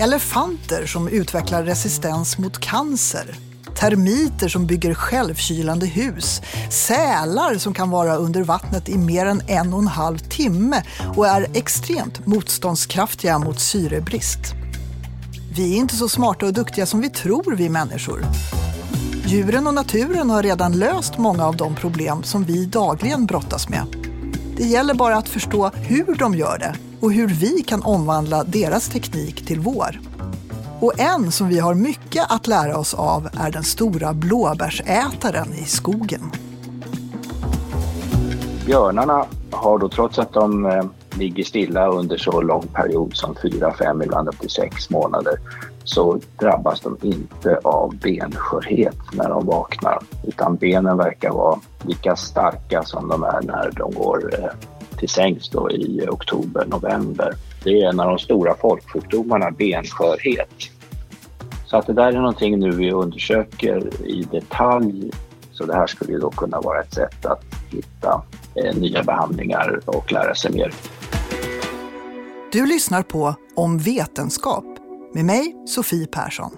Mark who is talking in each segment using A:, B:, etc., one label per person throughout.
A: elefanter som utvecklar resistens mot cancer, termiter som bygger självkylande hus, sälar som kan vara under vattnet i mer än en och en halv timme och är extremt motståndskraftiga mot syrebrist. Vi är inte så smarta och duktiga som vi tror, vi människor. Djuren och naturen har redan löst många av de problem som vi dagligen brottas med. Det gäller bara att förstå hur de gör det och hur vi kan omvandla deras teknik till vår. Och en som vi har mycket att lära oss av är den stora blåbärsätaren i skogen.
B: Björnarna har då trots att de eh, ligger stilla under så lång period som 4, 5, ibland upp till 6 månader så drabbas de inte av benskörhet när de vaknar utan benen verkar vara lika starka som de är när de går eh, till sängs då i oktober, november. Det är en av de stora folksjukdomarna, benskörhet. Så att det där är någonting nu vi undersöker i detalj. Så det här skulle då kunna vara ett sätt att hitta eh, nya behandlingar och lära sig mer.
A: Du lyssnar på Om vetenskap med mig, Sofie Persson.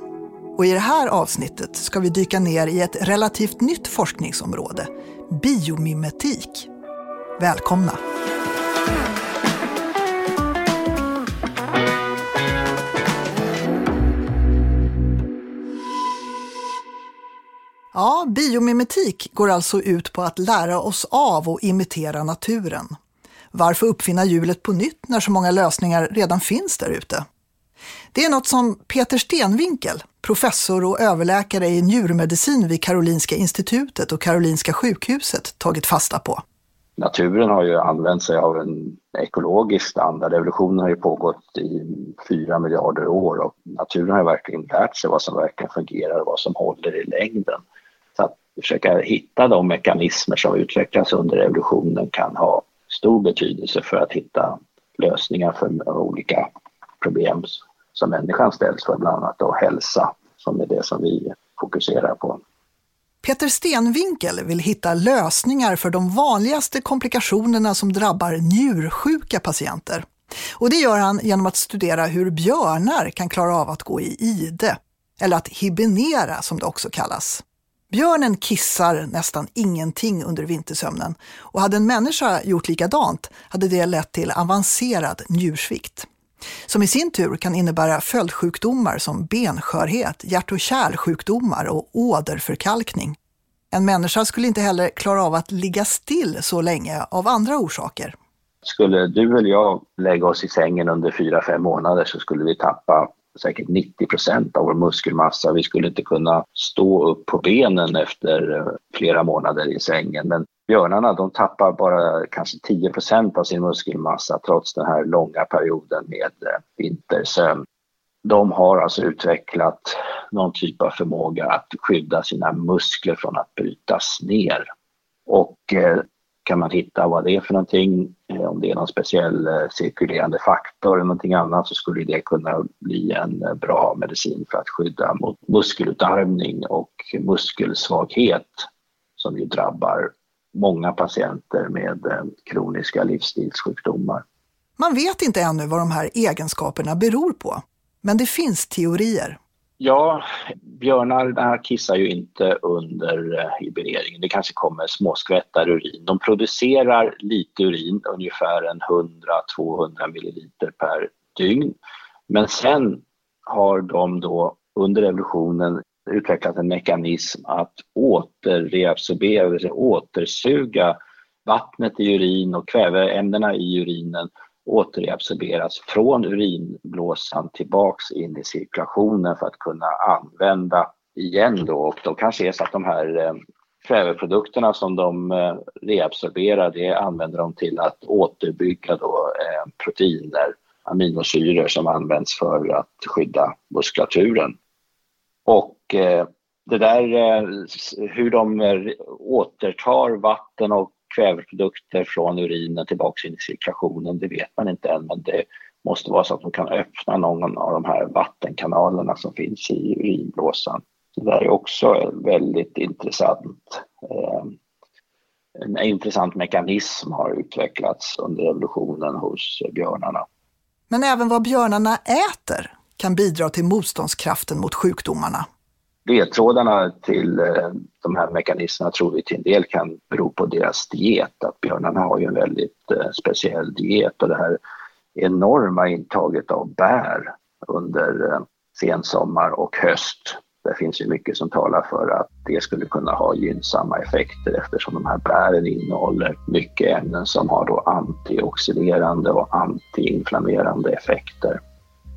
A: Och I det här avsnittet ska vi dyka ner i ett relativt nytt forskningsområde, biomimetik. Välkomna! Ja, biomimetik går alltså ut på att lära oss av och imitera naturen. Varför uppfinna hjulet på nytt när så många lösningar redan finns där ute? Det är något som Peter Stenvinkel, professor och överläkare i njurmedicin vid Karolinska institutet och Karolinska sjukhuset, tagit fasta på.
B: Naturen har ju använt sig av en ekologisk standard. Evolutionen har ju pågått i fyra miljarder år och naturen har verkligen lärt sig vad som verkligen fungerar och vad som håller i längden. Så att försöka hitta de mekanismer som utvecklas under evolutionen kan ha stor betydelse för att hitta lösningar för olika problem som människan ställs för, bland annat då hälsa, som är det som vi fokuserar på.
A: Peter Stenvinkel vill hitta lösningar för de vanligaste komplikationerna som drabbar njursjuka patienter. Och det gör han genom att studera hur björnar kan klara av att gå i ide, eller att hibernera som det också kallas. Björnen kissar nästan ingenting under vintersömnen och hade en människa gjort likadant hade det lett till avancerad njursvikt. Som i sin tur kan innebära följdsjukdomar som benskörhet, hjärt och kärlsjukdomar och åderförkalkning. En människa skulle inte heller klara av att ligga still så länge av andra orsaker.
B: Skulle du eller jag lägga oss i sängen under fyra fem månader så skulle vi tappa säkert 90 procent av vår muskelmassa. Vi skulle inte kunna stå upp på benen efter eh, flera månader i sängen. Men björnarna de tappar bara kanske 10 av sin muskelmassa trots den här långa perioden med eh, vintersömn. De har alltså utvecklat någon typ av förmåga att skydda sina muskler från att brytas ner. Och eh, kan man hitta vad det är för någonting, eh, om det är någon speciell cirkulerande faktor eller någonting annat så skulle det kunna bli en bra medicin för att skydda mot muskelutarmning och muskelsvaghet som ju drabbar många patienter med kroniska livsstilssjukdomar.
A: Man vet inte ännu vad de här egenskaperna beror på, men det finns teorier.
B: Ja, björnarna kissar ju inte under eh, hiberneringen. Det kanske kommer småskvättar urin. De producerar lite urin, ungefär en 100-200 milliliter per dygn. Men sen har de då under evolutionen utvecklat en mekanism att återreabsorbera, det vill säga återsuga vattnet i urin och kväveämnena i urinen återreabsorberas från urinblåsan tillbaks in i cirkulationen för att kunna använda igen då och då kanske är så att de här eh, kväveprodukterna som de eh, reabsorberar det använder de till att återbygga då eh, proteiner, aminosyror som används för att skydda muskulaturen. Och Eh, det där eh, hur de eh, återtar vatten och kväveprodukter från urinen tillbaks in i cirkulationen, det vet man inte än, men det måste vara så att de kan öppna någon av de här vattenkanalerna som finns i urinblåsan. Det där är också väldigt intressant. En intressant mekanism har utvecklats under evolutionen hos björnarna.
A: Men även vad björnarna äter kan bidra till motståndskraften mot sjukdomarna.
B: Ledtrådarna till eh, de här mekanismerna tror vi till en del kan bero på deras diet. Att björnarna har ju en väldigt eh, speciell diet och det här enorma intaget av bär under eh, sensommar och höst. Det finns ju mycket som talar för att det skulle kunna ha gynnsamma effekter eftersom de här bären innehåller mycket ämnen som har då antioxiderande och antiinflammerande effekter.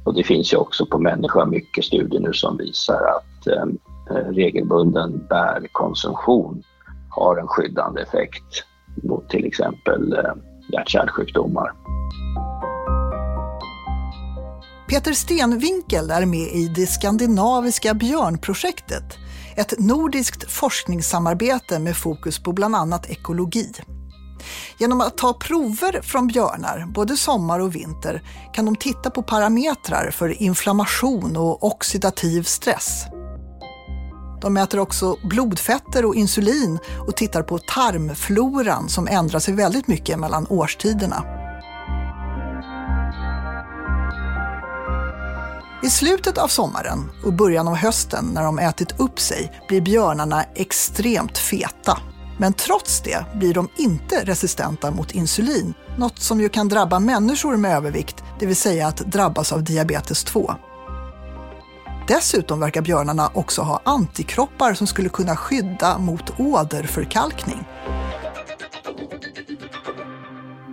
B: Och det finns ju också på människa mycket studier nu som visar att att eh, eh, regelbunden bärkonsumtion har en skyddande effekt mot till exempel eh, hjärt-kärlsjukdomar.
A: Peter Stenvinkel är med i det skandinaviska björnprojektet, ett nordiskt forskningssamarbete med fokus på bland annat ekologi. Genom att ta prover från björnar, både sommar och vinter, kan de titta på parametrar för inflammation och oxidativ stress. De mäter också blodfetter och insulin och tittar på tarmfloran som ändrar sig väldigt mycket mellan årstiderna. I slutet av sommaren och början av hösten när de ätit upp sig blir björnarna extremt feta. Men trots det blir de inte resistenta mot insulin, något som ju kan drabba människor med övervikt, det vill säga att drabbas av diabetes 2. Dessutom verkar björnarna också ha antikroppar som skulle kunna skydda mot åderförkalkning.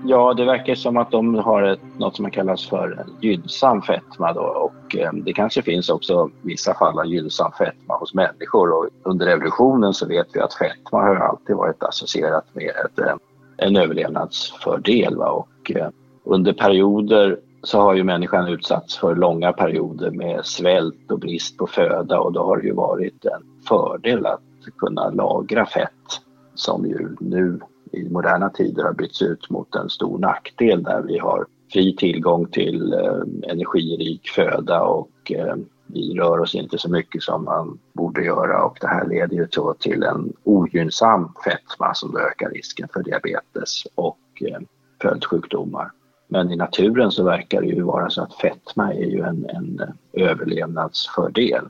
B: Ja, det verkar som att de har ett, något som kallas för gynnsam fetma då och eh, det kanske finns också vissa fall av gynnsam fetma hos människor och under evolutionen så vet vi att fetma har alltid varit associerat med ett, eh, en överlevnadsfördel va? och eh, under perioder så har ju människan utsatts för långa perioder med svält och brist på föda och då har det ju varit en fördel att kunna lagra fett som ju nu i moderna tider har bytts ut mot en stor nackdel där vi har fri tillgång till eh, energirik föda och eh, vi rör oss inte så mycket som man borde göra och det här leder ju då till en ogynnsam fetma som ökar risken för diabetes och eh, följdsjukdomar. Men i naturen så verkar det ju vara så att fetma är ju en, en överlevnadsfördel.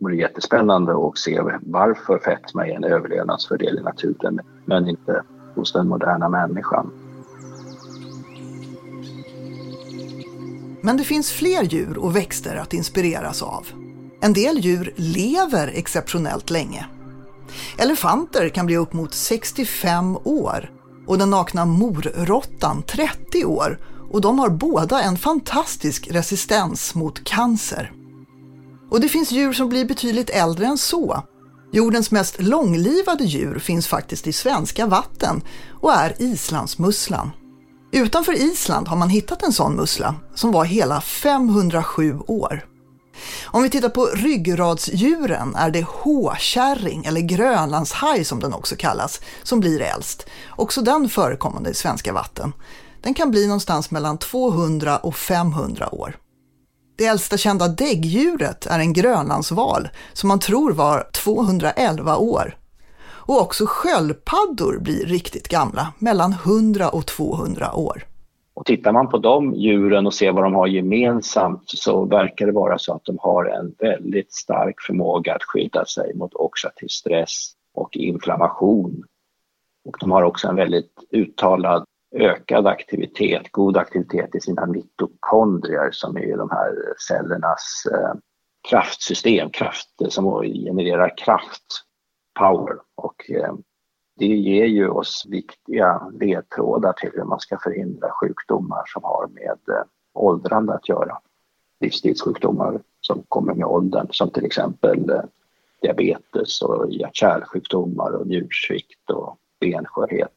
B: Och det är jättespännande att se varför fetma är en överlevnadsfördel i naturen men inte hos den moderna människan.
A: Men det finns fler djur och växter att inspireras av. En del djur lever exceptionellt länge. Elefanter kan bli upp mot 65 år och den nakna morrottan 30 år och de har båda en fantastisk resistens mot cancer. Och det finns djur som blir betydligt äldre än så Jordens mest långlivade djur finns faktiskt i svenska vatten och är islandsmusslan. Utanför Island har man hittat en sån mussla som var hela 507 år. Om vi tittar på ryggradsdjuren är det håkärring eller grönlandshaj som den också kallas, som blir äldst. Också den förekommande i svenska vatten. Den kan bli någonstans mellan 200 och 500 år. Det äldsta kända däggdjuret är en grönlandsval som man tror var 211 år. Och också sköldpaddor blir riktigt gamla, mellan 100 och 200 år.
B: Och tittar man på de djuren och ser vad de har gemensamt så verkar det vara så att de har en väldigt stark förmåga att skydda sig mot oxidativ stress och inflammation. Och de har också en väldigt uttalad ökad aktivitet, god aktivitet i sina mitokondrier som är de här cellernas eh, kraftsystem, kraft, som genererar kraft, power. Och eh, det ger ju oss viktiga ledtrådar till hur man ska förhindra sjukdomar som har med eh, åldrande att göra. Livsstilssjukdomar som kommer med åldern som till exempel eh, diabetes och hjärt-kärlsjukdomar och njursvikt och benskörhet.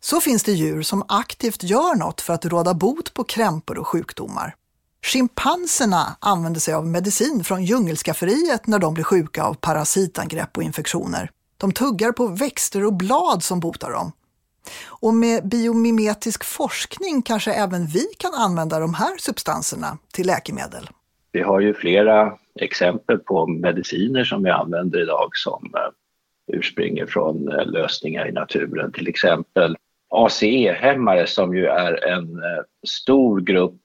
A: Så finns det djur som aktivt gör något för att råda bot på krämpor och sjukdomar. Schimpanserna använder sig av medicin från djungelskafferiet när de blir sjuka av parasitangrepp och infektioner. De tuggar på växter och blad som botar dem. Och med biomimetisk forskning kanske även vi kan använda de här substanserna till läkemedel.
B: Vi har ju flera exempel på mediciner som vi använder idag som eh, urspringer från eh, lösningar i naturen. Till exempel ACE-hämmare som ju är en eh, stor grupp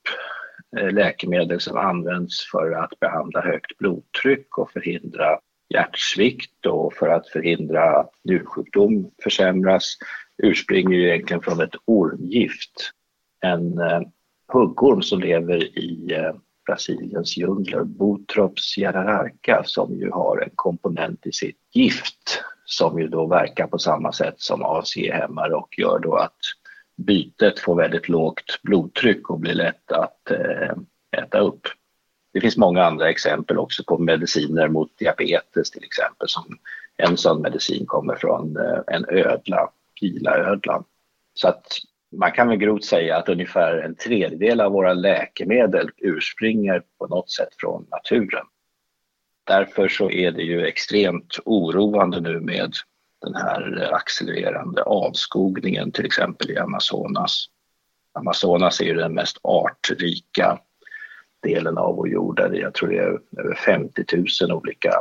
B: läkemedel som används för att behandla högt blodtryck och förhindra hjärtsvikt och för att förhindra att njursjukdom försämras urspringer egentligen från ett ormgift. En eh, huggorm som lever i eh, Brasiliens djungler, Botrops jararaca, som ju har en komponent i sitt gift som ju då verkar på samma sätt som ACE-hämmare och gör då att bytet får väldigt lågt blodtryck och blir lätt att eh, äta upp. Det finns många andra exempel också på mediciner mot diabetes till exempel. Som en sån medicin kommer från eh, en ödla, pilaödlan. Så att man kan väl grovt säga att ungefär en tredjedel av våra läkemedel urspringer på något sätt från naturen. Därför så är det ju extremt oroande nu med den här accelererande avskogningen till exempel i Amazonas. Amazonas är ju den mest artrika delen av vår jord där jag tror det är över 50 000 olika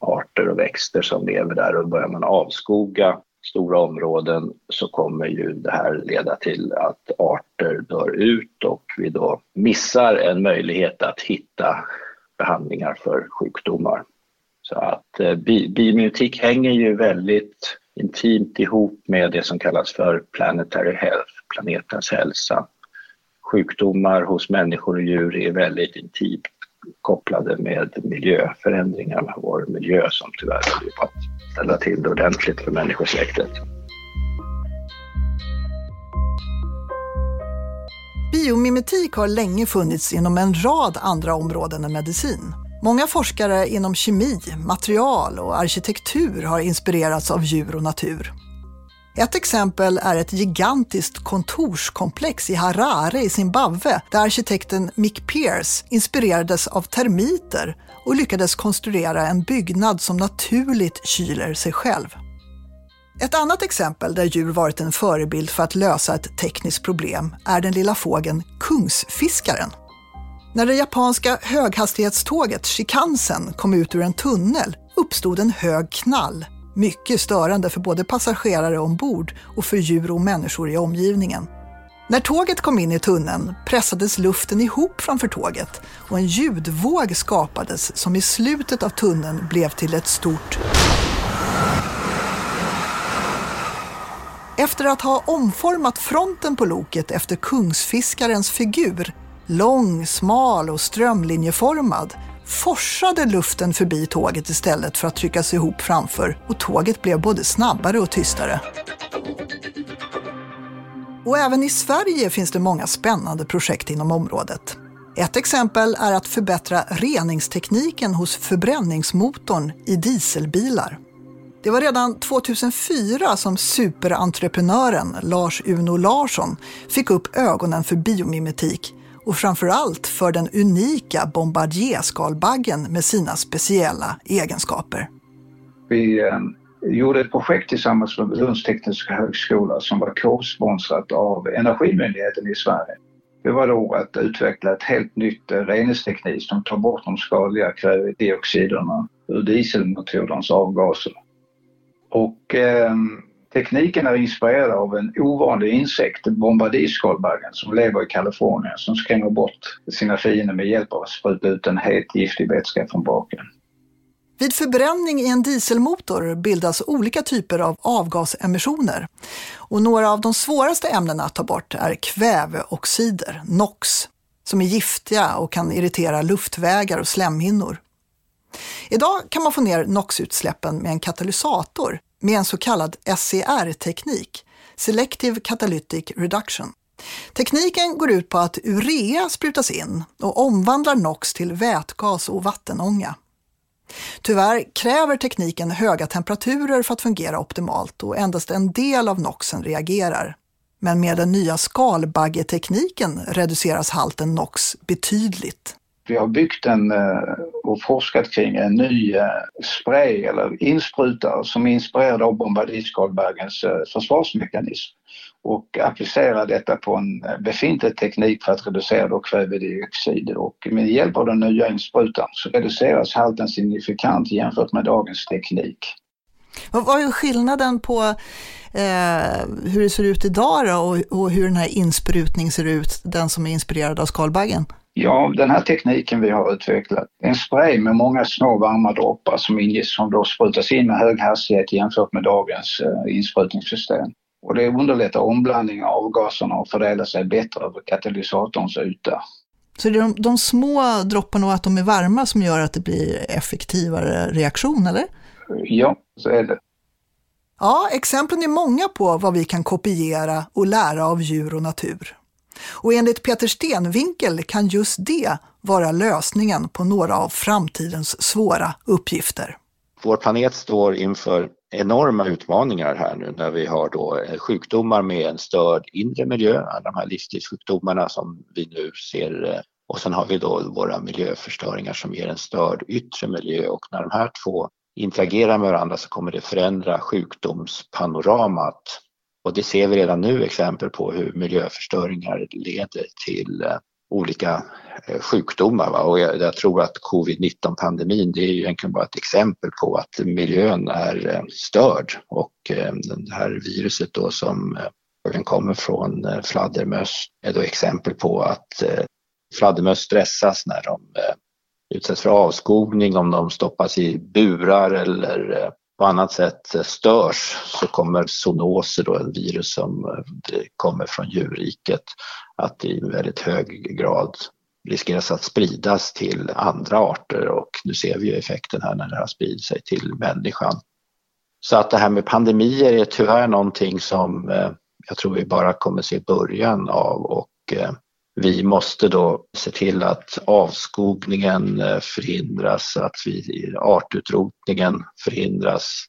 B: arter och växter som lever där och börjar man avskoga stora områden så kommer ju det här leda till att arter dör ut och vi då missar en möjlighet att hitta behandlingar för sjukdomar. Så att eh, biomimetik hänger ju väldigt intimt ihop med det som kallas för planetary health, planetens hälsa. Sjukdomar hos människor och djur är väldigt intimt kopplade med miljöförändringar vår miljö som tyvärr håller på att ställa till det ordentligt för människosläktet.
A: Biomimetik har länge funnits inom en rad andra områden än medicin. Många forskare inom kemi, material och arkitektur har inspirerats av djur och natur. Ett exempel är ett gigantiskt kontorskomplex i Harare i Zimbabwe där arkitekten Mick Pierce inspirerades av termiter och lyckades konstruera en byggnad som naturligt kyler sig själv. Ett annat exempel där djur varit en förebild för att lösa ett tekniskt problem är den lilla fågeln kungsfiskaren. När det japanska höghastighetståget Shikansen kom ut ur en tunnel uppstod en hög knall mycket störande för både passagerare ombord och för djur och människor i omgivningen. När tåget kom in i tunneln pressades luften ihop framför tåget och en ljudvåg skapades som i slutet av tunneln blev till ett stort Efter att ha omformat fronten på loket efter kungsfiskarens figur, lång, smal och strömlinjeformad, forsade luften förbi tåget istället för att tryckas ihop framför och tåget blev både snabbare och tystare. Och även i Sverige finns det många spännande projekt inom området. Ett exempel är att förbättra reningstekniken hos förbränningsmotorn i dieselbilar. Det var redan 2004 som superentreprenören Lars Uno Larsson fick upp ögonen för biomimetik och framförallt för den unika Bombardier-skalbaggen med sina speciella egenskaper.
C: Vi eh, gjorde ett projekt tillsammans med Lunds tekniska högskola som var korsponsrat av Energimyndigheten i Sverige. Det var då att utveckla ett helt nytt eh, reningsteknik som tar bort de skadliga kvävedioxiderna ur dieselmotorernas avgaser. Och eh, Tekniken är inspirerad av en ovanlig insekt, bombardiskalbaggen, som lever i Kalifornien som skrämmer bort sina fiender med hjälp av att spruta ut en het giftig vätska från baken.
A: Vid förbränning i en dieselmotor bildas olika typer av avgasemissioner. Och några av de svåraste ämnena att ta bort är kväveoxider, NOx, som är giftiga och kan irritera luftvägar och slemhinnor. Idag kan man få ner NOx-utsläppen med en katalysator med en så kallad SCR-teknik, Selective Catalytic Reduction. Tekniken går ut på att urea sprutas in och omvandlar NOx till vätgas och vattenånga. Tyvärr kräver tekniken höga temperaturer för att fungera optimalt och endast en del av NOxen reagerar. Men med den nya skalbaggetekniken reduceras halten NOx betydligt.
C: Vi har byggt en eh, och forskat kring en ny eh, spray eller insprutare som är inspirerad av bombardiskalbergens eh, försvarsmekanism och applicera detta på en befintlig teknik för att reducera då kvävedioxid och med hjälp av den nya insprutaren så reduceras halten signifikant jämfört med dagens teknik.
A: Vad är skillnaden på eh, hur det ser ut idag och, och hur den här insprutningen ser ut, den som är inspirerad av skalbaggen?
C: Ja, den här tekniken vi har utvecklat, en spray med många små varma droppar som, inges, som då sprutas in med hög hastighet jämfört med dagens eh, insprutningssystem. Och det underlättar omblandning av avgaserna och fördelar sig bättre över katalysatorns yta.
A: Så det är de, de små dropparna och att de är varma som gör att det blir effektivare reaktion, eller?
C: Ja, så är det.
A: Ja, exemplen är många på vad vi kan kopiera och lära av djur och natur. Och enligt Peter Stenvinkel kan just det vara lösningen på några av framtidens svåra uppgifter.
B: Vår planet står inför enorma utmaningar här nu när vi har då eh, sjukdomar med en störd inre miljö, alla de här livsstilssjukdomarna som vi nu ser eh, och sen har vi då våra miljöförstöringar som ger en störd yttre miljö och när de här två interagerar med varandra så kommer det förändra sjukdomspanoramat. Och det ser vi redan nu exempel på hur miljöförstöringar leder till eh, olika eh, sjukdomar. Va? Och jag, jag, tror att covid-19 pandemin det är ju egentligen bara ett exempel på att miljön är eh, störd och det här viruset då som kommer från fladdermöss är då exempel på att fladdermöss stressas när de utsätts för avskogning, om de stoppas i burar eller på annat sätt störs så kommer zoonoser, då, virus som eh, kommer från djurriket, att i väldigt hög grad riskeras att spridas till andra arter och nu ser vi ju effekten här när det har spridit sig till människan. Så att det här med pandemier är tyvärr någonting som eh, jag tror vi bara kommer se början av och eh, vi måste då se till att avskogningen eh, förhindras, att vi, artutrotningen förhindras.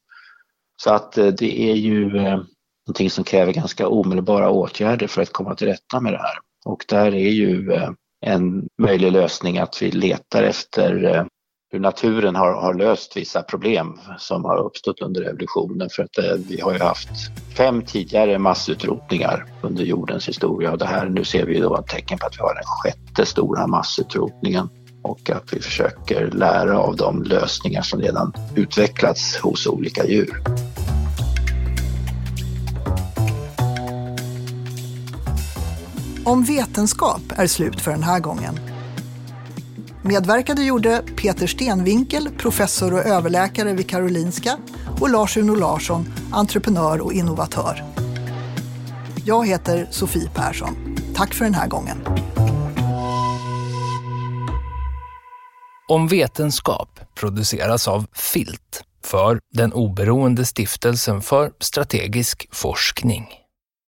B: Så att eh, det är ju eh, någonting som kräver ganska omedelbara åtgärder för att komma till rätta med det här. Och där är ju en möjlig lösning att vi letar efter hur naturen har, har löst vissa problem som har uppstått under evolutionen. För att eh, vi har ju haft fem tidigare massutrotningar under jordens historia och det här, nu ser vi då ett tecken på att vi har den sjätte stora massutrotningen och att vi försöker lära av de lösningar som redan utvecklats hos olika djur.
A: Om vetenskap är slut för den här gången Medverkade gjorde Peter Stenvinkel, professor och överläkare vid Karolinska och Lars-Uno Larsson, entreprenör och innovatör. Jag heter Sofie Persson. Tack för den här gången.
D: Om vetenskap produceras av Filt för den oberoende stiftelsen för strategisk forskning.